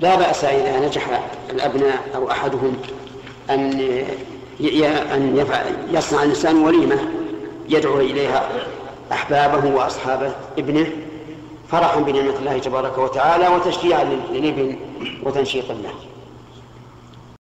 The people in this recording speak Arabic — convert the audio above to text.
لا بأس إذا نجح الأبناء أو أحدهم أن أن يصنع الإنسان وليمة يدعو إليها أحبابه وأصحاب ابنه فرحا بنعمة الله تبارك وتعالى وتشجيعا للابن وتنشيطا له.